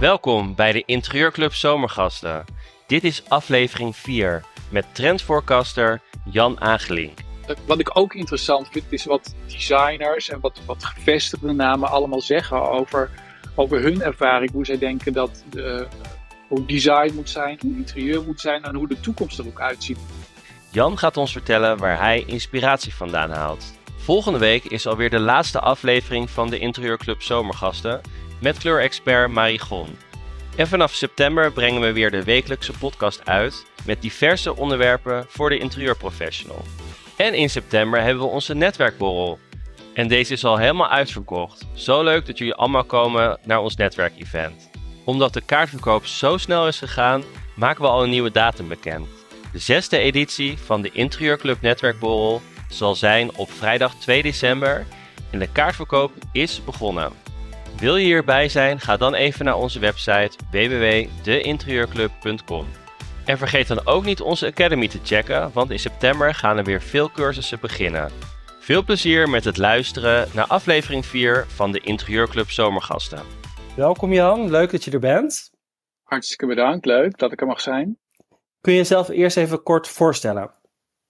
Welkom bij de Interieurclub Zomergasten. Dit is aflevering 4 met trendforecaster Jan Agelink. Wat ik ook interessant vind, is wat designers en wat, wat gevestigde namen allemaal zeggen over, over hun ervaring. Hoe zij denken dat de, hoe design moet zijn, hoe interieur moet zijn en hoe de toekomst er ook uitziet. Jan gaat ons vertellen waar hij inspiratie vandaan haalt. Volgende week is alweer de laatste aflevering van de Interieurclub Zomergasten met kleurexpert Marigon. En vanaf september brengen we weer de wekelijkse podcast uit met diverse onderwerpen voor de interieurprofessional. En in september hebben we onze netwerkborrel. En deze is al helemaal uitverkocht. Zo leuk dat jullie allemaal komen naar ons netwerkevent. Omdat de kaartverkoop zo snel is gegaan, maken we al een nieuwe datum bekend. De zesde editie van de Interieurclub Netwerkborrel zal zijn op vrijdag 2 december en de kaartverkoop is begonnen. Wil je hierbij zijn? Ga dan even naar onze website www.deinterieurclub.com. En vergeet dan ook niet onze Academy te checken, want in september gaan er weer veel cursussen beginnen. Veel plezier met het luisteren naar aflevering 4 van de Interieurclub Zomergasten. Welkom Jan, leuk dat je er bent. Hartstikke bedankt, leuk dat ik er mag zijn. Kun je jezelf eerst even kort voorstellen?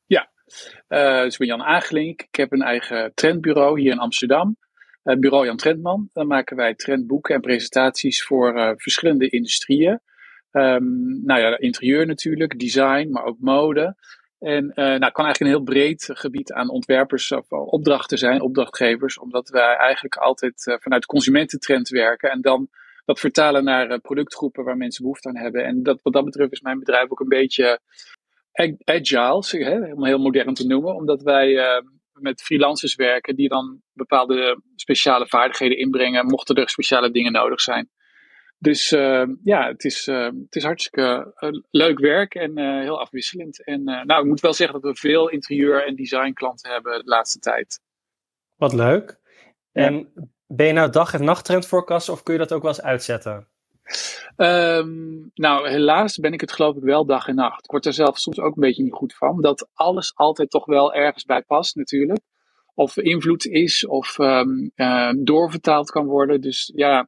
Ja, uh, dus ik ben Jan Agelink. Ik heb een eigen trendbureau hier in Amsterdam. Uh, bureau Jan Trendman. Dan maken wij trendboeken en presentaties voor uh, verschillende industrieën. Um, nou ja, interieur natuurlijk, design, maar ook mode. En uh, nou, het kan eigenlijk een heel breed gebied aan ontwerpers of opdrachten zijn, opdrachtgevers, omdat wij eigenlijk altijd vanuit consumententrend werken en dan dat vertalen naar productgroepen waar mensen behoefte aan hebben. En dat, wat dat betreft is mijn bedrijf ook een beetje agile, hè, om heel modern te noemen, omdat wij met freelancers werken die dan bepaalde speciale vaardigheden inbrengen, mochten er speciale dingen nodig zijn. Dus uh, ja, het is, uh, het is hartstikke uh, leuk werk en heel afwisselend. En nou, ik moet wel zeggen dat we veel interieur- en designklanten hebben de laatste tijd. Wat leuk. Ja. En ben je nou dag- en nachttrend voorkasten of kun je dat ook wel eens uitzetten? Um, nou, helaas ben ik het geloof ik wel dag en nacht. Ik word er zelf soms ook een beetje niet goed van. Dat alles altijd toch wel ergens bij past natuurlijk of invloed is of um, uh, doorvertaald kan worden. Dus ja,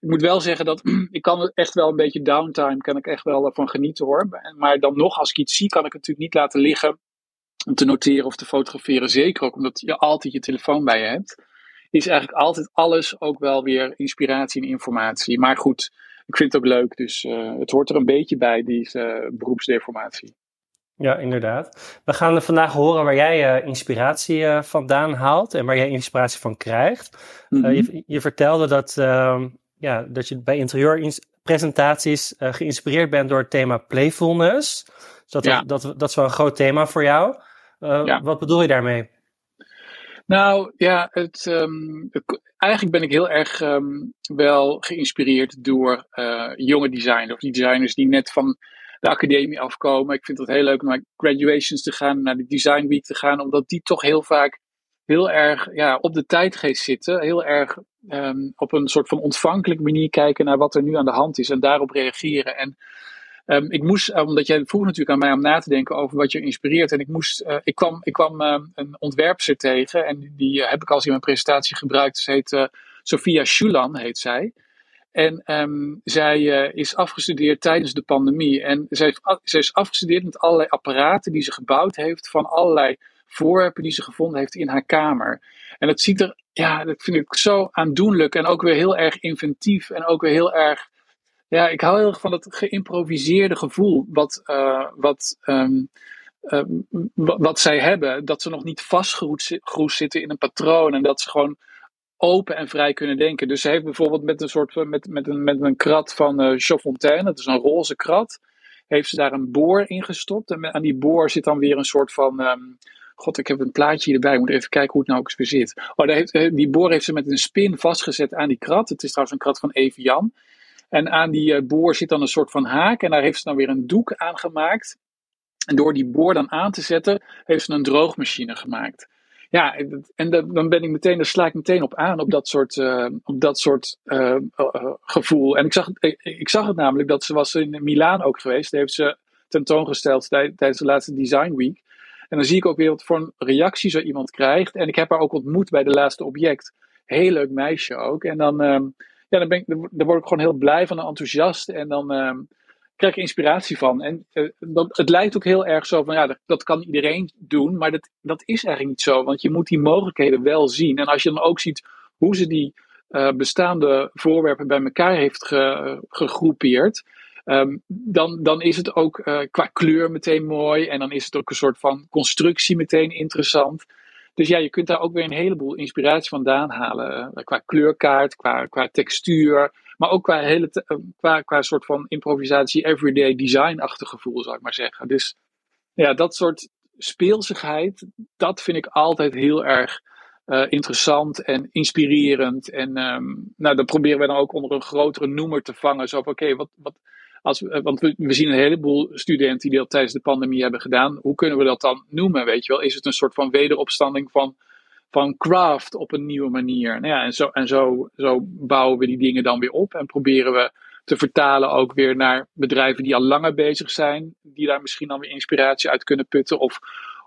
ik moet wel zeggen dat ik kan echt wel een beetje downtime, kan ik echt wel van genieten hoor. Maar dan nog, als ik iets zie, kan ik het natuurlijk niet laten liggen om te noteren of te fotograferen. Zeker ook omdat je altijd je telefoon bij je hebt. Is eigenlijk altijd alles ook wel weer inspiratie en informatie. Maar goed, ik vind het ook leuk. Dus uh, het hoort er een beetje bij, die uh, beroepsdeformatie. Ja, inderdaad. We gaan vandaag horen waar jij uh, inspiratie vandaan haalt en waar jij inspiratie van krijgt. Mm -hmm. uh, je, je, vertelde dat, ja, dat je bij interieurpresentaties geïnspireerd bent door het thema playfulness. Dus dat, ja. dat, dat, dat is wel een groot thema voor jou. Ja. Wat bedoel je daarmee? Nou ja, het, um, eigenlijk ben ik heel erg um, wel geïnspireerd door jonge designers, die designers die net van de academie afkomen. Ik vind het heel leuk om naar graduations te gaan, naar de Design Week te gaan, omdat die toch heel vaak heel erg ja, op de tijdgeest zitten. Heel erg um, op een soort van ontvankelijke manier kijken naar wat er nu aan de hand is en daarop reageren. En um, ik moest, omdat jij vroeg natuurlijk aan mij om na te denken over wat je inspireert. En ik moest, uh, ik kwam, ik kwam uh, een ontwerpster tegen en die uh, heb ik al eens in mijn presentatie gebruikt. Ze heet Sophia Schulan, heet zij. En um, zij is afgestudeerd tijdens de pandemie. En zij, zij is afgestudeerd met allerlei apparaten die ze gebouwd heeft van allerlei voorwerpen die ze gevonden heeft in haar kamer. En dat ziet er, ja, dat vind ik zo aandoenlijk en ook weer heel erg inventief en ook weer heel erg, ja, ik hou heel erg van dat geïmproviseerde gevoel wat, uh, wat, um, uh, wat zij hebben. Dat ze nog niet vastgeroest zitten in een patroon en dat ze gewoon open en vrij kunnen denken. Dus ze heeft bijvoorbeeld met een soort met, met, een, met een krat van uh, dat is een roze krat, heeft ze daar een boor in gestopt. En aan die boor zit dan weer een soort van. Um, God, ik heb een plaatje hierbij. Ik moet even kijken hoe het nou ook weer zit. Oh, daar heeft, die boor heeft ze met een spin vastgezet aan die krat. Het is trouwens een krat van Evian. En aan die uh, boor zit dan een soort van haak. En daar heeft ze dan weer een doek aan gemaakt. En door die boor dan aan te zetten, heeft ze een droogmachine gemaakt ja, en dan ben ik meteen, daar sla ik meteen op aan, op dat soort, uh, op dat soort gevoel. En ik zag, ik, zag het namelijk, dat ze was in Milaan ook geweest. Daar heeft ze tentoongesteld tijdens de laatste Design Week. En dan zie ik ook weer wat voor een reactie zo iemand krijgt. En ik heb haar ook ontmoet bij de laatste object. Heel leuk meisje ook. En dan, ja, dan, ben ik, dan word ik gewoon heel blij van en enthousiast. En dan ehm, krijg ik inspiratie van. En uh, dat, het lijkt ook heel erg zo van, ja, dat, kan iedereen doen. Maar dat, dat is eigenlijk niet zo. Want je moet die mogelijkheden wel zien. En als je dan ook ziet hoe ze die uh, bestaande voorwerpen bij elkaar heeft ge, gegroepeerd. Um, dan, dan is het ook uh, qua kleur meteen mooi. En dan is het ook een soort van constructie meteen interessant. Dus ja, je kunt daar ook weer een heleboel inspiratie vandaan halen. Uh, qua kleurkaart, qua, qua textuur. Maar ook qua, hele uh, qua, qua soort van improvisatie, everyday design-achtig gevoel, zou ik maar zeggen. Dus ja, dat soort speelsigheid, dat vind ik altijd heel erg uh, interessant en inspirerend. En um, nou, dat proberen we dan ook onder een grotere noemer te vangen. Zo van, oké, wat, wat, als, want we, we, zien een heleboel studenten die dat tijdens de pandemie hebben gedaan. Hoe kunnen we dat dan noemen? Weet je wel? Is het een soort van wederopstanding van, van craft op een nieuwe manier? Nou ja, en zo, en zo, zo bouwen we die dingen dan weer op en proberen we te vertalen ook weer naar bedrijven die al langer bezig zijn, die daar misschien dan weer inspiratie uit kunnen putten. Of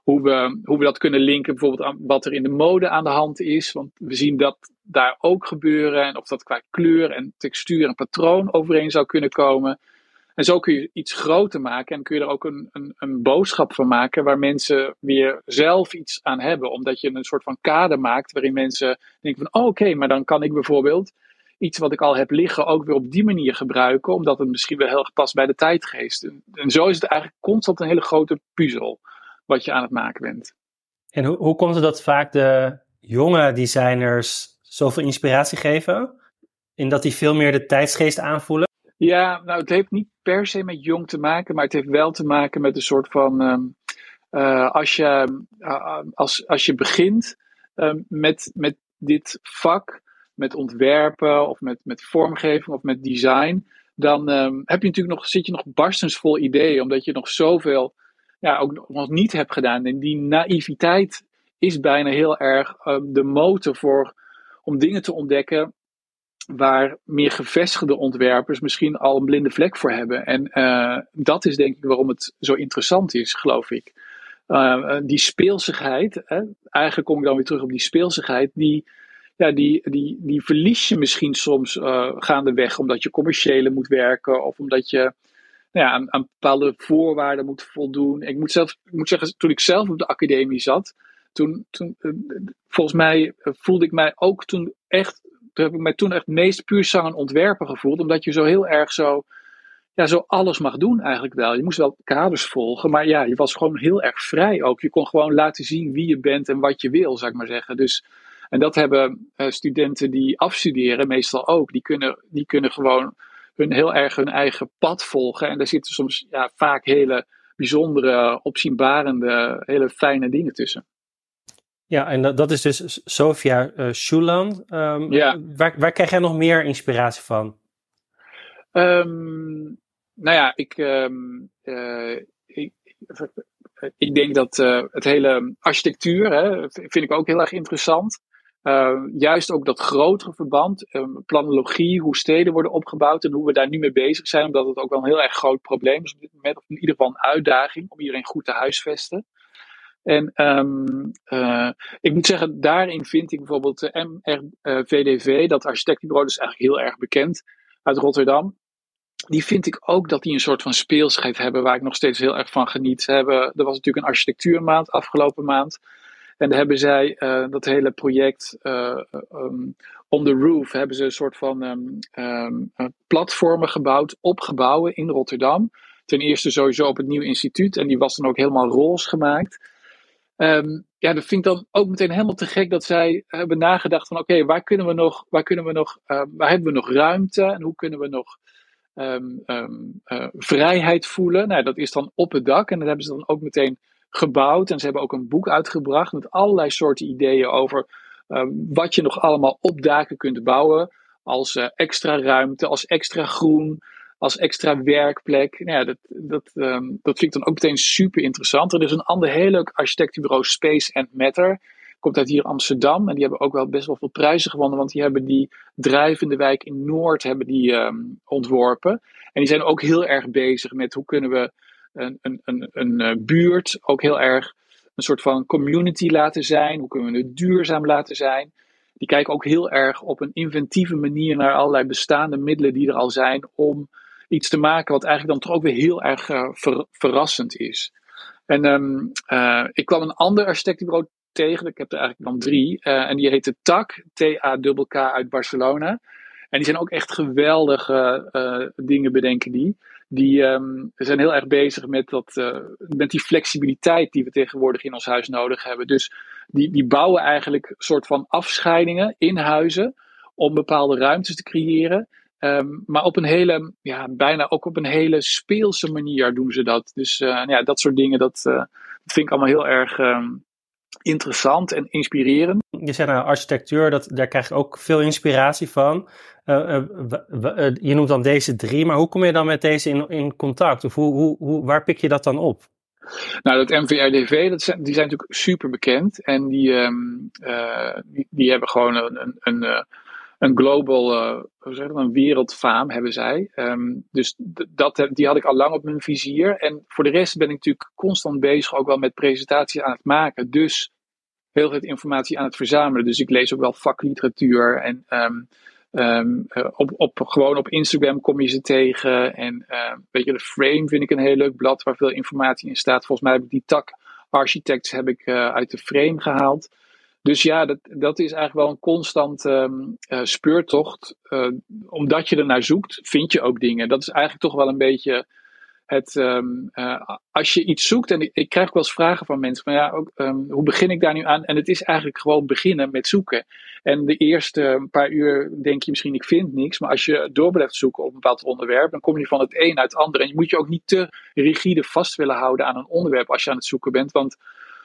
hoe we, hoe we dat kunnen linken bijvoorbeeld aan wat er in de mode aan de hand is. Want we zien dat daar ook gebeuren. En of dat qua kleur en textuur en patroon overeen zou kunnen komen. En zo kun je iets groter maken en kun je er ook een, een, een boodschap van maken waar mensen weer zelf iets aan hebben. Omdat je een soort van kader maakt waarin mensen denken van oh, oké, maar dan kan ik bijvoorbeeld iets wat ik al heb liggen ook weer op die manier gebruiken. Omdat het misschien wel heel erg past bij de tijdgeest. En, en zo is het eigenlijk constant een hele grote puzzel wat je aan het maken bent. En hoe, hoe komt het dat vaak de jonge designers zoveel inspiratie geven? In dat die veel meer de tijdsgeest aanvoelen? Ja, nou het heeft niet per se met jong te maken, maar het heeft wel te maken met een soort van. Um, uh, als, je, uh, als, als je begint um, met, met dit vak, met ontwerpen of met, met vormgeving of met design, dan um, heb je natuurlijk nog, zit je nog barstensvol ideeën, omdat je nog zoveel ja, ook nog niet heb gedaan. En die naïviteit is bijna heel erg de motor voor, om dingen te ontdekken waar meer gevestigde ontwerpers misschien al een blinde vlek voor hebben. En uh, dat is denk ik waarom het zo interessant is, geloof ik. Uh, die speelsigheid, hè, eigenlijk kom ik dan weer terug op die speelsigheid, die, ja, die, die, die verlies je misschien soms uh, gaandeweg omdat je commerciële moet werken of omdat je nou ja, aan, aan, bepaalde voorwaarden moet voldoen. Ik moet, zelf, ik moet zeggen, toen ik zelf op de academie zat, toen, toen volgens mij voelde ik mij ook toen echt toen heb ik mij toen echt meest puur zang en ontwerpen gevoeld. Omdat je zo heel erg zo, ja, zo alles mag doen eigenlijk wel. Je moest wel kaders volgen, maar ja, je was gewoon heel erg vrij ook. Je kon gewoon laten zien wie je bent en wat je wil, zou ik maar zeggen. Dus, en dat hebben uh, studenten die afstuderen meestal ook. Die kunnen, die kunnen gewoon hun, heel erg hun eigen pad volgen. En daar zitten soms ja, vaak hele bijzondere, opzienbarende, hele fijne dingen tussen. Ja, en dat, dat is dus Sofia uh, Schuland. Um, ja. waar, waar krijg jij nog meer inspiratie van? Um, nou ja, ik, um, uh, ik, ik, denk dat uh, het hele architectuur hè, vind ik ook heel erg interessant. Uh, juist ook dat grotere verband, planologie, hoe steden worden opgebouwd en hoe we daar nu mee bezig zijn, omdat het ook wel een heel erg groot probleem is op dit moment, of in ieder geval een uitdaging om iedereen goed te huisvesten. En um, uh, ik moet zeggen, daarin vind ik bijvoorbeeld de MRVDV, dat architectenbureau, dat is eigenlijk heel erg bekend uit Rotterdam. Die vind ik ook dat die een soort van speelsheid hebben, waar ik nog steeds heel erg van geniet. Hebben, er was natuurlijk een architectuurmaand afgelopen maand. En daar hebben zij dat hele project um, On the Roof, hebben ze een soort van um, platformen gebouwd op gebouwen in Rotterdam. Ten eerste sowieso op het nieuwe instituut en die was dan ook helemaal roze gemaakt. Um, ja, dat vind ik dan ook meteen helemaal te gek dat zij hebben nagedacht van oké, waar kunnen we nog, waar kunnen we nog, uh, waar hebben we nog ruimte en hoe kunnen we nog um, uh, vrijheid voelen? Nou, dat is dan op het dak en dat hebben ze dan ook meteen gebouwd en ze hebben ook een boek uitgebracht met allerlei soorten ideeën over wat je nog allemaal op daken kunt bouwen als uh, extra ruimte, als extra groen, als extra werkplek. Nou ja, dat, dat, um, dat vind ik dan ook meteen super interessant. Er is een ander heel leuk architectenbureau, Space and Matter. Komt uit hier Amsterdam. En die hebben ook wel best wel veel prijzen gewonnen. Want die hebben die drijvende wijk in Noord hebben die, um, ontworpen. En die zijn ook heel erg bezig met hoe kunnen we een, een, een, een uh, buurt ook heel erg een soort van community laten zijn. Hoe kunnen we het duurzaam laten zijn. die kijken ook heel erg op een inventieve manier naar allerlei bestaande middelen die er al zijn om iets te maken wat eigenlijk dan toch ook weer heel erg verrassend is. En um, ik kwam een ander architectenbureau tegen, ik heb er eigenlijk dan drie, en die heette TAC, T-A-K-K uit Barcelona. En die zijn ook echt geweldige dingen bedenken die. Die um, zijn heel erg bezig met, dat, met die flexibiliteit die we tegenwoordig in ons huis nodig hebben. Dus die, die bouwen eigenlijk soort van afscheidingen in huizen om bepaalde ruimtes te creëren. Um, maar op een hele, ja, bijna ook op een hele speelse manier doen ze dat. Dus uh, ja, dat soort dingen, dat, uh, dat vind ik allemaal heel erg um, interessant en inspirerend. Je zei nou, architectuur, dat, daar krijg je ook veel inspiratie van. Uh, je noemt dan deze drie, maar hoe kom je dan met deze in, in contact? Of hoe, hoe, hoe, waar pik je dat dan op? Nou, dat MVRDV, dat zijn, die zijn natuurlijk super bekend. En die, um, die, die, hebben gewoon een, een, een, een global, hoe zeg dat, een wereldfaam hebben zij. Um, dus dat, die had ik al lang op mijn vizier. En voor de rest ben ik natuurlijk constant bezig ook wel met presentaties aan het maken. Dus heel veel informatie aan het verzamelen. Dus ik lees ook wel vakliteratuur en... Um, Um, op, op, gewoon op Instagram kom je ze tegen. En uh, weet je, de Frame vind ik een heel leuk blad waar veel informatie in staat. Volgens mij heb ik die tak Architects heb ik uh, uit de Frame gehaald. Dus ja, dat, dat is eigenlijk wel een constant um, uh, speurtocht. omdat je er naar zoekt, vind je ook dingen. Dat is eigenlijk toch wel een beetje het, um, uh, als je iets zoekt, en ik, ik, krijg wel eens vragen van mensen van ja, ook, um, hoe begin ik daar nu aan? En het is eigenlijk gewoon beginnen met zoeken. En de eerste paar uur denk je misschien ik vind niks, maar als je door blijft zoeken op een bepaald onderwerp, dan kom je van het een uit het andere. En je moet je ook niet te rigide vast willen houden aan een onderwerp als je aan het zoeken bent, want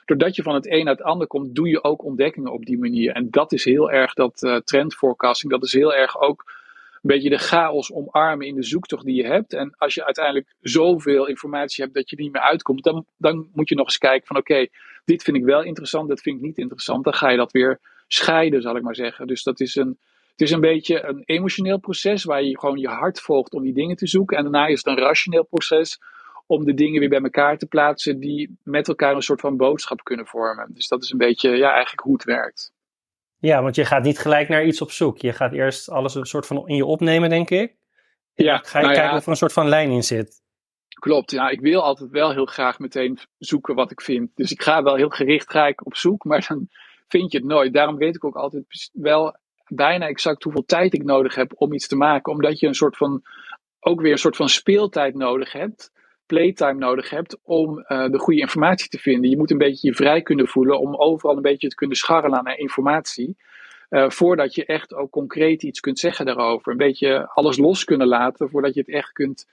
doordat je van het een uit het ander komt, doe je ook ontdekkingen op die manier. En dat is heel erg dat uh, trend forecasting, dat is heel erg ook beetje de chaos omarmen in de zoektocht die je hebt. En als je uiteindelijk zoveel informatie hebt dat je niet meer uitkomt, dan, dan moet je nog eens kijken van oké, dit vind ik wel interessant, dat vind ik niet interessant. Dan ga je dat weer scheiden, zal ik maar zeggen. Dus dat is een, het is een beetje een emotioneel proces waar je gewoon je hart volgt om die dingen te zoeken. En daarna is het een rationeel proces om de dingen weer bij elkaar te plaatsen die met elkaar een soort van boodschap kunnen vormen. Dus dat is een beetje ja, eigenlijk hoe het werkt. Ja, want je gaat niet gelijk naar iets op zoek. Je gaat eerst alles een soort van in je opnemen, denk ik. ja, ga je nou kijken of er een soort van lijn in zit. Klopt, ja. Ik wil altijd wel heel graag meteen zoeken wat ik vind. Dus ik ga wel heel gericht ga ik op zoek, maar dan vind je het nooit. Daarom weet ik ook altijd wel bijna exact hoeveel tijd ik nodig heb om iets te maken. Omdat je een soort van, ook weer een soort van speeltijd nodig hebt playtime nodig hebt om uh, de goede informatie te vinden. Je moet een beetje je vrij kunnen voelen om overal een beetje te kunnen scharrelen naar informatie. Uh, voordat je echt ook concreet iets kunt zeggen daarover. Een beetje alles los kunnen laten voordat je het echt kunt,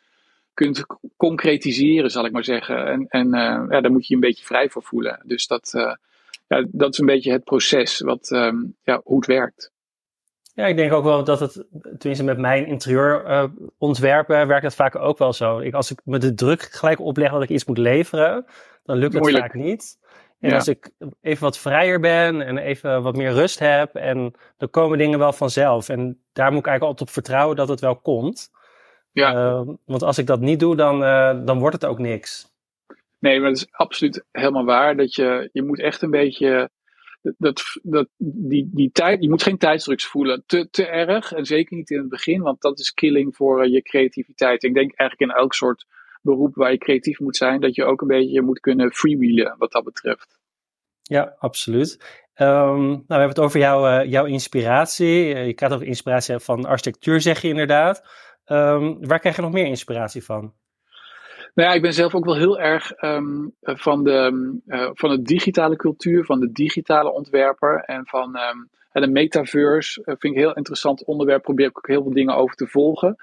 kunt concretiseren, zal ik maar zeggen. En, en uh, ja, daar moet je je een beetje vrij voor voelen. Dus dat, ja, dat is een beetje het proces, wat, um, ja, hoe het werkt. Ja, ik denk ook wel dat het, tenminste met mijn interieurontwerpen uh, werkt dat vaak ook wel zo. Ik, als ik me de druk gelijk opleg dat ik iets moet leveren, dan lukt het vaak niet. En als ik even wat vrijer ben en even wat meer rust heb, en dan komen dingen wel vanzelf. En daar moet ik eigenlijk altijd op vertrouwen dat het wel komt. Ja. Uh, want als ik dat niet doe, dan, uh, dan wordt het ook niks. Nee, maar dat is absoluut helemaal waar. Dat je, je moet echt een beetje dat, dat, die, die tijd, je moet geen tijdsdruks voelen te, te erg. En zeker niet in het begin, want dat is killing voor uh, je creativiteit. Ik denk eigenlijk in elk soort beroep waar je creatief moet zijn, dat je ook een beetje moet kunnen freewheelen wat dat betreft. Ja, absoluut. Um, nou, we hebben het over jouw, uh, jouw inspiratie. Uh, je krijgt ook inspiratie van architectuur, zeg je inderdaad. Um, waar krijg je nog meer inspiratie van? Nou ja, ik ben zelf ook wel heel erg um, van, de, uh, van de digitale cultuur, van de digitale ontwerper en van um, de metaverse. Uh, vind ik een heel interessant onderwerp. Probeer ik ook heel veel dingen over te volgen.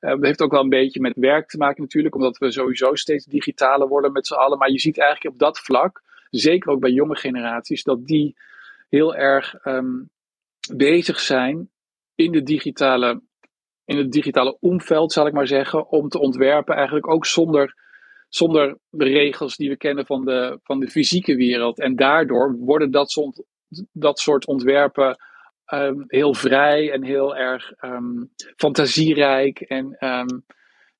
Uh, dat heeft ook wel een beetje met werk te maken natuurlijk, omdat we sowieso steeds digitaler worden met z'n allen. Maar je ziet eigenlijk op dat vlak, zeker ook bij jonge generaties, dat die heel erg bezig zijn in de digitale in het digitale omveld, zal ik maar zeggen, om te ontwerpen, eigenlijk ook zonder, zonder de regels die we kennen van de, van de fysieke wereld. En daardoor worden dat, soort, dat soort ontwerpen um, heel vrij en heel erg um, fantasierijk. En um,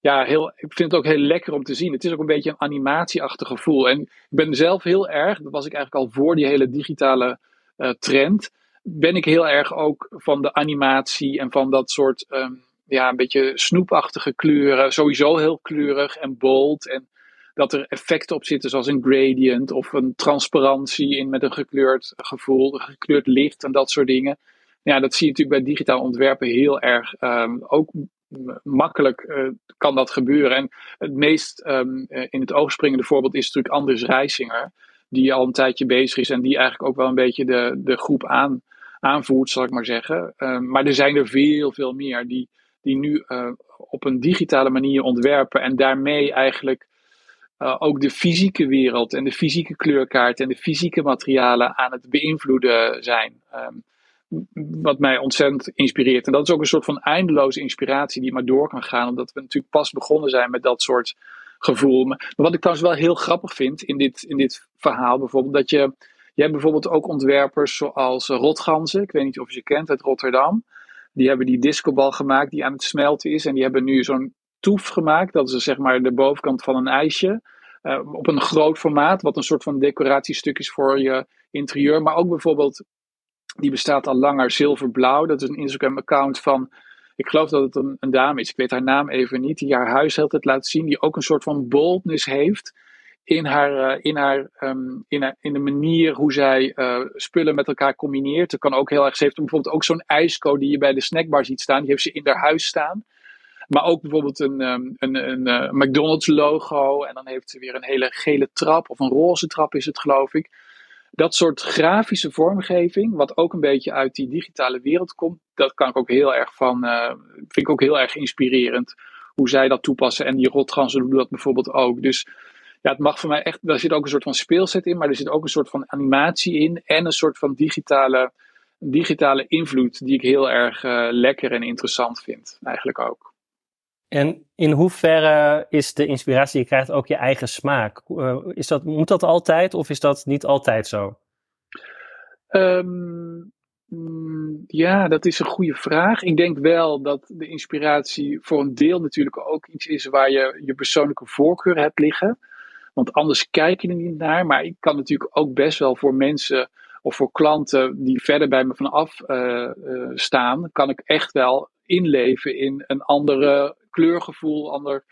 ja, heel, ik vind het ook heel lekker om te zien. Het is ook een beetje een animatieachtig gevoel. En ik ben zelf heel erg, dat was ik eigenlijk al voor die hele digitale uh, trend ben ik heel erg ook van de animatie en van dat soort ehm, ja, een beetje snoepachtige kleuren. Sowieso heel kleurig en bold. En dat er effecten op zitten, zoals een gradient of een transparantie in met een gekleurd gevoel, een gekleurd licht en dat soort dingen. Ja, dat zie je natuurlijk bij digitaal ontwerpen heel erg. Um, ook makkelijk uh, kan dat gebeuren. En het meest um, in het oog springende voorbeeld is natuurlijk Anders Reisinger, die al een tijdje bezig is en die eigenlijk ook wel een beetje de, de groep aan, aanvoert, zal ik maar zeggen. Um, maar er zijn er veel, veel meer die, die nu uh, op een digitale manier ontwerpen en daarmee eigenlijk uh, ook de fysieke wereld en de fysieke kleurkaart en de fysieke materialen aan het beïnvloeden zijn. Um, wat mij ontzettend inspireert. En dat is ook een soort van eindeloze inspiratie die maar door kan gaan, omdat we natuurlijk pas begonnen zijn met dat soort gevoel. Maar wat ik trouwens wel heel grappig vind in dit, in dit verhaal, bijvoorbeeld, dat je. Je hebt bijvoorbeeld ook ontwerpers zoals Rotganzen, ik weet niet of je ze kent uit Rotterdam. Die hebben die discobal gemaakt die aan het smelten is. En die hebben nu zo'n toef gemaakt. Dat is zeg maar de bovenkant van een ijsje. Uh, op een groot formaat, wat een soort van decoratiestuk is voor je interieur. Maar ook bijvoorbeeld die bestaat al langer, Zilverblauw. Dat is een Instagram-account van, ik geloof dat het een, een, dame is, ik weet haar naam even niet, die haar huis altijd laat zien, die ook een soort van boldness heeft in, haar, uh, in, haar, um, in, in de manier hoe zij uh, spullen met elkaar combineert. Dat kan ook heel erg, ze heeft bijvoorbeeld ook zo'n ijsko die je bij de snackbar ziet staan, die heeft ze in haar huis staan. Maar ook bijvoorbeeld een, um, een, een, uh, McDonald's logo. En dan heeft ze weer een hele gele trap. Of een roze trap is het, geloof ik dat soort grafische vormgeving, wat ook een beetje uit die digitale wereld komt, dat kan ik ook heel erg van, vind ik ook heel erg inspirerend. Hoe zij dat toepassen. En die rotganzen doen dat bijvoorbeeld ook. Dus ja, het mag voor mij echt, daar zit ook een soort van speelset in, maar er zit ook een soort van animatie in en een soort van digitale, digitale invloed die ik heel erg uh, lekker en interessant vind, eigenlijk ook. En in hoeverre is de inspiratie die je krijgt ook je eigen smaak? Uh, is dat, moet dat altijd of is dat niet altijd zo? Um, ja, dat is een goede vraag. Ik denk wel dat de inspiratie voor een deel natuurlijk ook iets is waar je je persoonlijke voorkeur hebt liggen. Want anders kijk je er niet naar. Maar ik kan natuurlijk ook best wel voor mensen of voor klanten die verder bij me vanaf uh, uh, staan, kan ik echt wel inleven in een andere kleurgevoel, ander,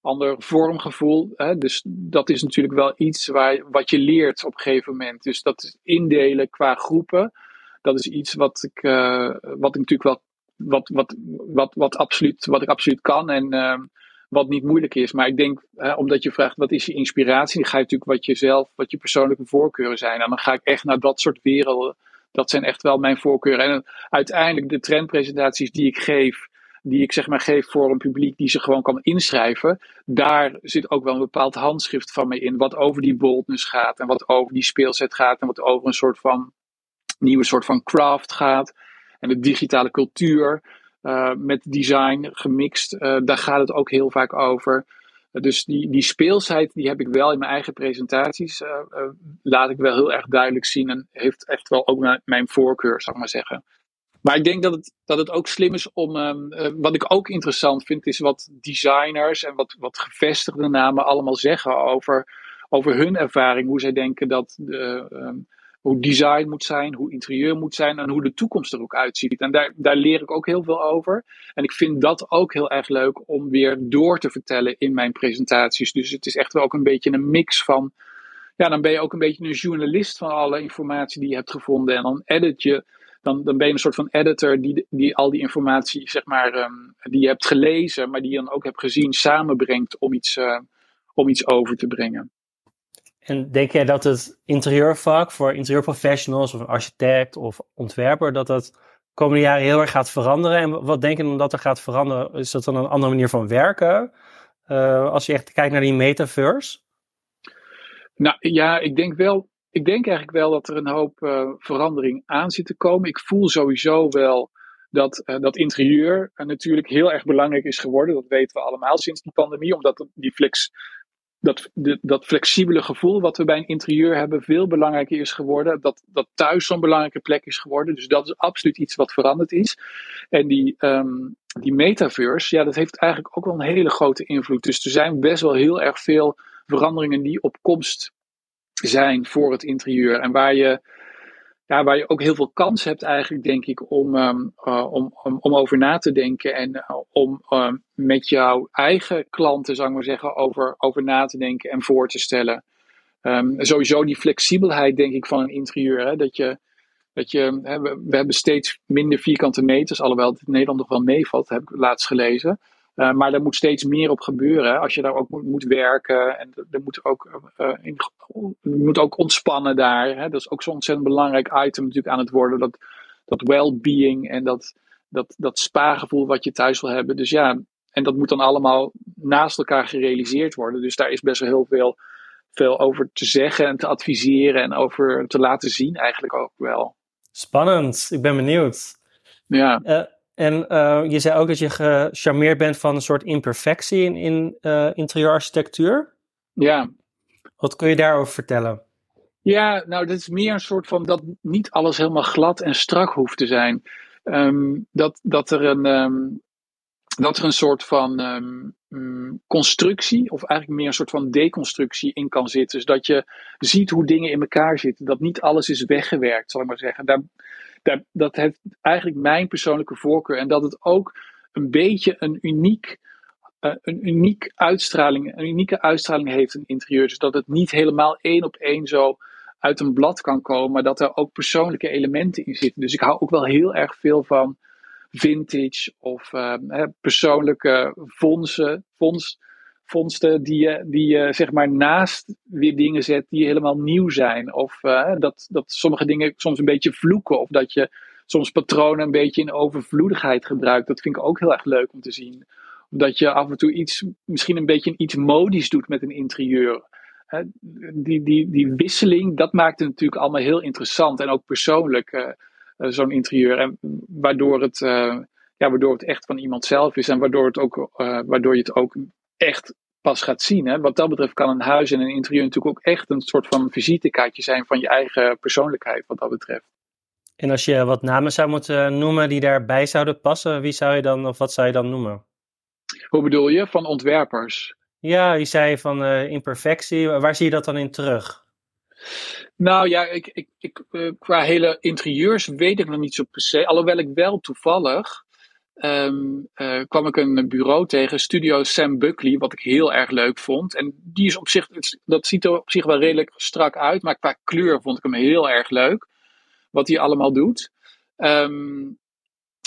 ander vormgevoel. Hè? Dus dat is natuurlijk wel iets waar, wat je leert op een gegeven moment. Dus dat is indelen qua groepen. Dat is iets wat ik, uh, wat ik natuurlijk wel. Wat, wat, wat, wat, absoluut, wat ik absoluut kan en uh, wat niet moeilijk is. Maar ik denk, hè, omdat je vraagt wat is je inspiratie, dan ga je natuurlijk wat je zelf, wat je persoonlijke voorkeuren zijn. En dan ga ik echt naar dat soort werelden. Dat zijn echt wel mijn voorkeuren. En uiteindelijk de trendpresentaties die ik geef, die ik zeg maar geef voor een publiek die zich gewoon kan inschrijven, daar zit ook wel een bepaald handschrift van me in, wat over die boldness gaat en wat over die speelset gaat en wat over een soort van nieuwe soort van craft gaat en de digitale cultuur uh, met design gemixt, uh, daar gaat het ook heel vaak over. Dus die, die speelsheid die heb ik wel in mijn eigen presentaties, laat ik wel heel erg duidelijk zien en heeft echt wel ook mijn voorkeur, zou ik maar zeggen. Maar ik denk dat het, dat het ook slim is om. Uh, wat ik ook interessant vind, is wat designers en wat, wat gevestigde namen allemaal zeggen over, over hun ervaring. Hoe zij denken dat. De, um, hoe design moet zijn, hoe interieur moet zijn en hoe de toekomst er ook uitziet. En daar, daar leer ik ook heel veel over. En ik vind dat ook heel erg leuk om weer door te vertellen in mijn presentaties. Dus het is echt wel ook een beetje een mix van. Ja, dan ben je ook een beetje een journalist van alle informatie die je hebt gevonden. En dan edit je dan, dan ben je een soort van editor die, die al die informatie, zeg maar, um, die je hebt gelezen, maar die je dan ook hebt gezien, samenbrengt om iets, uh, om iets over te brengen. En denk jij dat het interieurvak voor interieurprofessionals of een architect of ontwerper, dat dat komende jaren heel erg gaat veranderen? En wat denk je dan dat er gaat veranderen? Is dat dan een andere manier van werken? Uh, als je echt kijkt naar die metaverse? Nou ja, ik denk wel ik denk eigenlijk wel dat er een hoop uh, verandering aan zit te komen. Ik voel sowieso wel dat uh, dat interieur natuurlijk heel erg belangrijk is geworden. Dat weten we allemaal sinds die pandemie, omdat die flex, dat, dat flexibele gevoel wat we bij een interieur hebben veel belangrijker is geworden. Dat, dat thuis zo'n belangrijke plek is geworden. Dus dat is absoluut iets wat veranderd is. En die, um, die metaverse, ja, dat heeft eigenlijk ook wel een hele grote invloed. Dus er zijn best wel heel erg veel veranderingen die op komst zijn voor het interieur. En waar je, waar je ook heel veel kans hebt eigenlijk, denk ik, om, um, om, om, om over na te denken en uh, om uh, met jouw eigen klanten, zou ik maar zeggen, over, over na te denken en voor te stellen. Um, sowieso die flexibelheid, denk ik, van een interieur. Hè, dat je, dat je, hè, we, we, hebben steeds minder vierkante meters, alhoewel het in Nederland nog wel meevalt, heb ik laatst gelezen. Uh, maar daar moet steeds meer op gebeuren. Als je daar ook moet, moet werken en er moet ook, uh, in, je moet ook ontspannen daar. Hè. Dat is ook zo'n ontzettend belangrijk item natuurlijk aan het worden. Dat, dat well-being en dat, dat, dat spaargevoel wat je thuis wil hebben. Dus ja, en dat moet dan allemaal naast elkaar gerealiseerd worden. Dus daar is best wel heel veel, veel over te zeggen en te adviseren en over te laten zien eigenlijk ook wel. Spannend, ik ben benieuwd. Ja. Uh, en uh, je zei ook dat je gecharmeerd bent van een soort imperfectie in, in uh, interieurarchitectuur. Ja. Wat kun je daarover vertellen? Ja, nou, dat is meer een soort van dat niet alles helemaal glad en strak hoeft te zijn. Um, dat, dat, er een, um, dat er een soort van um, constructie, of eigenlijk meer een soort van deconstructie in kan zitten. Dus dat je ziet hoe dingen in elkaar zitten. Dat niet alles is weggewerkt, zal ik maar zeggen. Daar, dat heeft eigenlijk mijn persoonlijke voorkeur. En dat het ook een beetje een uniek uh, een uniek uitstraling, een unieke uitstraling heeft een interieur. Dus dat het niet helemaal één op één zo uit een blad kan komen, maar dat er ook persoonlijke elementen in zitten. Dus ik hou ook wel heel erg veel van vintage of uh, persoonlijke fondsen, fonds, vondsten die je, die je zeg maar naast weer dingen zet die helemaal nieuw zijn. Of uh, dat, dat sommige dingen soms een beetje vloeken of dat je soms patronen een beetje in overvloedigheid gebruikt. Dat vind ik ook heel erg leuk om te zien dat je af en toe iets, misschien een beetje iets modisch doet met een interieur. die, die, die wisseling, dat maakt het natuurlijk allemaal heel interessant en ook persoonlijk, uh, uh, zo'n interieur. En waardoor het, ja, waardoor het echt van iemand zelf is en waardoor, het ook, waardoor je het ook echt pas gaat zien. Hè. Wat dat betreft kan een huis en een interieur natuurlijk ook echt een soort van visitekaartje zijn van je eigen persoonlijkheid, wat dat betreft. En als je wat namen zou moeten noemen die daarbij zouden passen, wie zou je dan, of wat zou je dan noemen? Hoe bedoel je? Van ontwerpers? Ja, je zei van uh, imperfectie. Waar zie je dat dan in terug? Nou ja, ik, ik, ik, uh, qua hele interieurs weet ik nog niet zo per se. Alhoewel ik wel toevallig um, uh, kwam ik een bureau tegen, Studio Sam Buckley, wat ik heel erg leuk vond. En die is op zich, dat ziet er op zich wel redelijk strak uit, maar qua kleur vond ik hem heel erg leuk. Wat hij allemaal doet. Um,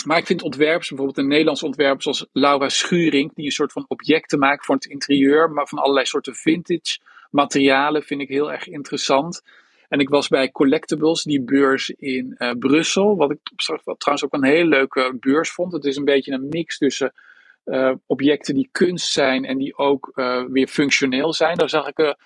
maar ik vind ontwerpers, bijvoorbeeld een Nederlands ontwerper zoals Laura Schuring, die een soort van objecten maakt voor het interieur, maar van allerlei soorten vintage materialen, vind ik heel erg interessant. En ik was bij Collectibles, die beurs in uh, Brussel, wat ik wat trouwens ook een hele leuke beurs vond. Het is een beetje een mix tussen uh, objecten die kunst zijn en die ook uh, weer functioneel zijn. Daar zag ik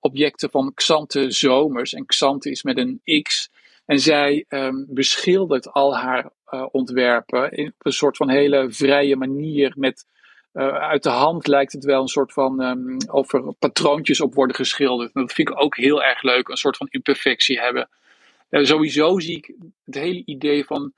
objecten van Xante Zomers. En Xante is met een X. En zij um, beschildert al haar ontwerpen in, op een soort van hele vrije manier. Met uh, uit de hand lijkt het wel een soort van um, of er patroontjes op worden geschilderd. Dat vind ik ook heel erg leuk, een soort van imperfectie hebben. Uh, sowieso zie ik het hele idee van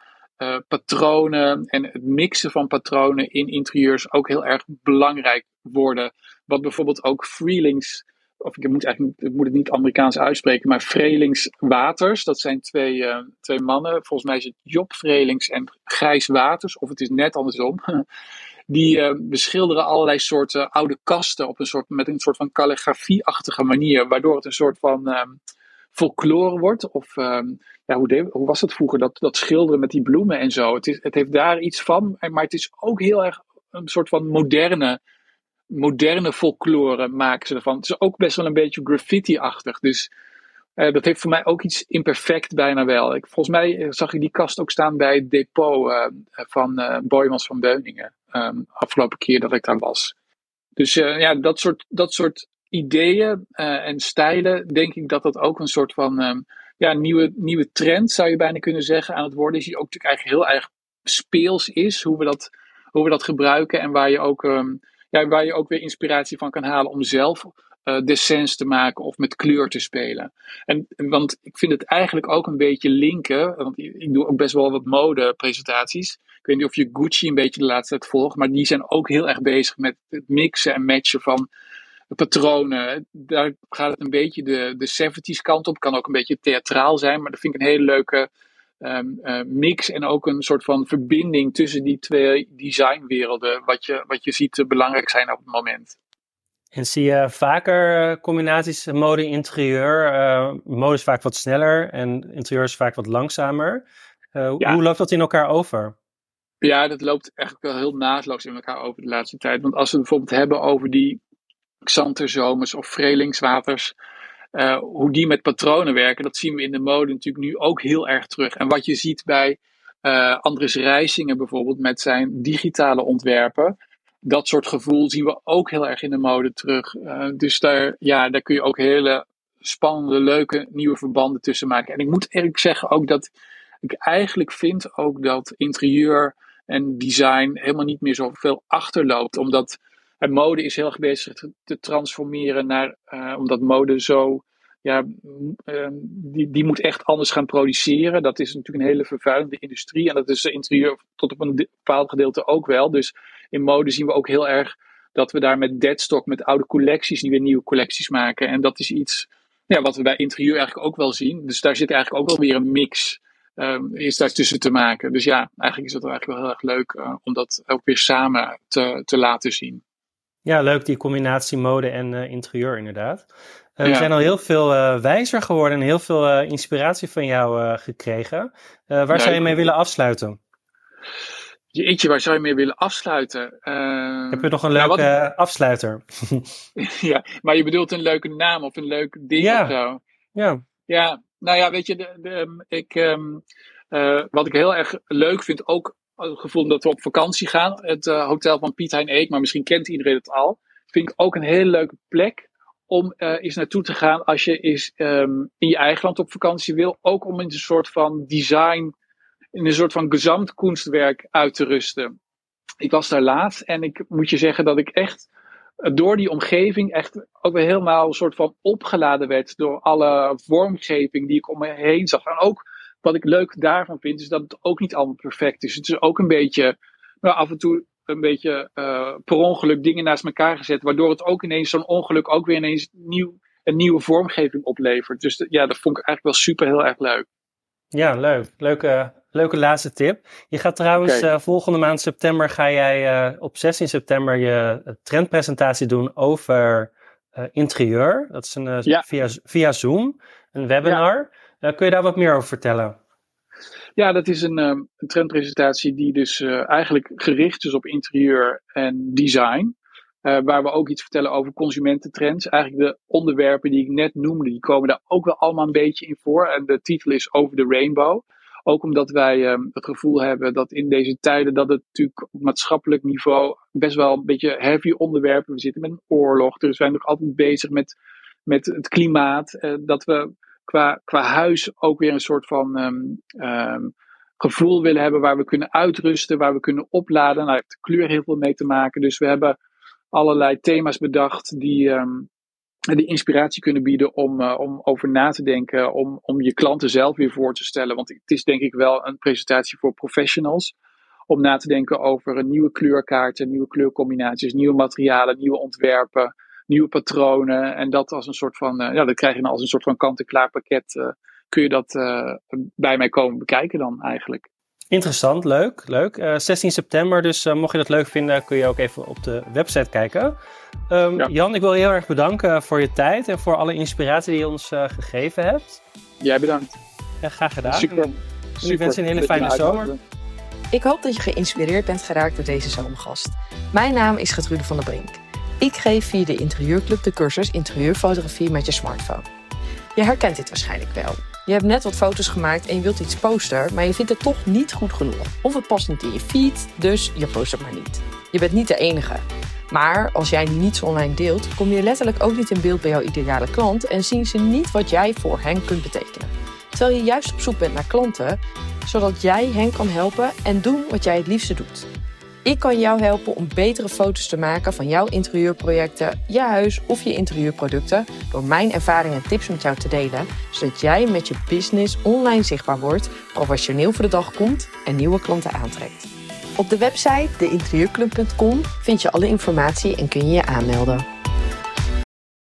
patronen en het mixen van patronen in interieurs ook heel erg belangrijk worden. Wat bijvoorbeeld ook Freelings of ik moet, eigenlijk, ik moet het niet Amerikaans uitspreken, maar Vrelings Waters. Dat zijn twee, twee mannen. Volgens mij is het Job Vrelings en Gijs Waters, of het is net andersom. Die uh, beschilderen allerlei soorten oude kasten op een soort, met een soort van calligrafie-achtige manier, waardoor het een soort van um, folklore wordt. Of um, ja, hoe, hoe was het vroeger, dat, dat schilderen met die bloemen en zo. Het, is, het heeft daar iets van, maar het is ook heel erg een soort van moderne moderne folklore maken ze ervan. Het is ook best wel een beetje graffiti-achtig. Dus uh, dat heeft voor mij ook iets imperfect bijna wel. Ik, volgens mij eh, zag ik die kast ook staan bij het depot uh, van uh, Boymans van Beuningen. Um, afgelopen keer dat ik daar was. Dus ja, dat soort, dat soort ideeën en stijlen, denk ik dat dat ook een soort van um, ja, nieuwe, nieuwe trend, zou je bijna kunnen zeggen, aan het worden is. Die ook natuurlijk eigenlijk heel erg speels is, hoe we dat, hoe we dat gebruiken en waar je ook... Ja, waar je ook weer inspiratie van kan halen om zelf uh, descens te maken of met kleur te spelen. En, want ik vind het eigenlijk ook een beetje linken, want ik doe ook best wel wat modepresentaties. Ik weet niet of je Gucci een beetje de laatste tijd volgt, maar die zijn ook heel erg bezig met het mixen en matchen van patronen. Daar gaat het een beetje de, de 70s kant op. Kan ook een beetje theatraal zijn, maar dat vind ik een hele leuke ehm, eh, mix. En ook een soort van verbinding tussen die twee designwerelden. Wat je, wat je ziet belangrijk zijn op het moment. En zie je vaker eh, combinaties mode-interieur? Uh, mode is vaak wat sneller en interieur is vaak wat langzamer. Hoe loopt dat in elkaar over? Ja, dat loopt eigenlijk wel heel naadloos in elkaar over de laatste tijd. Want als we het bijvoorbeeld hebben over die Xanterzomers of Vrelingswaters, uh, hoe die met patronen werken, dat zien we in de mode natuurlijk nu ook heel erg terug. En wat je ziet bij uh, Andres Rijsingen bijvoorbeeld met zijn digitale ontwerpen, dat soort gevoel zien we ook heel erg in de mode terug. Uh, dus daar, ja, daar kun je ook hele spannende, leuke nieuwe verbanden tussen maken. En ik moet eerlijk zeggen ook dat ik eigenlijk vind ook dat interieur en design helemaal niet meer zoveel achterloopt. Omdat het mode is heel erg bezig te, transformeren naar, uh, omdat mode zo, ja, die, die moet echt anders gaan produceren. Dat is natuurlijk een hele vervuilende industrie en dat is de interieur tot op een bepaald gedeelte ook wel. Dus in mode zien we ook heel erg dat we daar met deadstock, met oude collecties, die weer nieuwe collecties maken. En dat is iets ja, wat we bij interieur eigenlijk ook wel zien. Dus daar zit eigenlijk ook wel weer een mix um, is daar tussen te maken. Dus ja, eigenlijk is het eigenlijk wel heel erg leuk uh, om dat ook weer samen te, te laten zien. Ja, leuk die combinatie mode en uh, interieur inderdaad. Uh, we zijn al heel veel wijzer geworden en heel veel inspiratie van jou gekregen. waar zou je mee willen afsluiten? Jeetje, waar zou je mee willen afsluiten? Ehm, Heb je nog een leuke wat... afsluiter? ja, maar je bedoelt een leuke naam of een leuk ding ja. of zo? Ja. Ja, nou ja, weet je, de, de, ehm, ik, um, uh, wat ik heel erg leuk vind, ook het gevoel dat we op vakantie gaan. Het uh, hotel van Piet Hein Eek, maar misschien kent iedereen het al. Vind ik ook een hele leuke plek om uh, eens naartoe te gaan als je eens um, in je eigen land op vakantie wil. Ook om in een soort van design, in een soort van gezamtkunstwerk uit te rusten. Ik was daar laatst en ik moet je zeggen dat ik echt door die omgeving echt ook weer helemaal een soort van opgeladen werd door alle vormgeving die ik om me heen zag. En ook wat ik leuk daarvan vind, is dat het ook niet allemaal perfect is. Het is ook een beetje, nou, af en toe een beetje uh, per ongeluk dingen naast elkaar gezet, waardoor het ook ineens zo'n ongeluk ook weer ineens nieuw, een nieuwe vormgeving oplevert. Dus ja, dat vond ik eigenlijk wel super heel erg leuk. Ja, leuk. Leuke, leuke laatste tip. Je gaat trouwens okay. uh, volgende maand september ga jij uh, op 16 september je trendpresentatie doen over uh, interieur. Dat is een, ja. via, via Zoom, een webinar. Ja. kun je daar wat meer over vertellen? Ja, dat is een, een trendpresentatie die dus eigenlijk gericht is op interieur en design. Waar we ook iets vertellen over consumententrends. Eigenlijk de onderwerpen die ik net noemde, die komen daar ook wel allemaal een beetje in voor. En de titel is Over the Rainbow. Ook omdat wij um, het gevoel hebben dat in deze tijden dat het natuurlijk op maatschappelijk niveau best wel een beetje heavy onderwerpen. We zitten met een oorlog, dus we zijn nog altijd bezig met, met het klimaat. Uh, dat we qua, qua huis ook weer een soort van um, um, gevoel willen hebben waar we kunnen uitrusten, waar we kunnen opladen. Nou, daar heeft de kleur heel veel mee te maken. Dus we hebben allerlei thema's bedacht die, die inspiratie kunnen bieden om, uh, om over na te denken, om, om je klanten zelf weer voor te stellen. Want het is denk ik wel een presentatie voor professionals. Om na te denken over nieuwe kleurkaarten, nieuwe kleurcombinaties, nieuwe materialen, nieuwe ontwerpen, nieuwe patronen. En dat als een soort van, uh, ja, dat krijg je dan als een soort van kant-en-klaar pakket. Uh, kun je dat bij mij komen bekijken dan eigenlijk. Interessant, leuk, leuk. Uh, 16 september, dus uh, mocht je dat leuk vinden, kun je ook even op de website kijken. Um, ja. Jan, ik wil je heel erg bedanken voor je tijd en voor alle inspiratie die je ons uh, gegeven hebt. Jij bedankt. Ja, graag gedaan. Super. super. Ik wens je een hele fijne zomer. Ik hoop dat je geïnspireerd bent geraakt door deze zomergast. Mijn naam is Gertrude van der Brink. Ik geef via de Interieurclub de cursus Interieurfotografie met je smartphone. Je herkent dit waarschijnlijk wel. Je hebt net wat foto's gemaakt en je wilt iets posten, maar je vindt het toch niet goed genoeg. Of het past niet in je feed, dus je post het maar niet. Je bent niet de enige. Maar als jij niets online deelt, kom je letterlijk ook niet in beeld bij jouw ideale klant en zien ze niet wat jij voor hen kunt betekenen. Terwijl je juist op zoek bent naar klanten, zodat jij hen kan helpen en doen wat jij het liefste doet. Ik kan jou helpen om betere foto's te maken van jouw interieurprojecten, je huis of je interieurproducten door mijn ervaringen en tips met jou te delen, zodat jij met je business online zichtbaar wordt, professioneel voor de dag komt en nieuwe klanten aantrekt. Op de website deinterieurclub.com vind je alle informatie en kun je je aanmelden.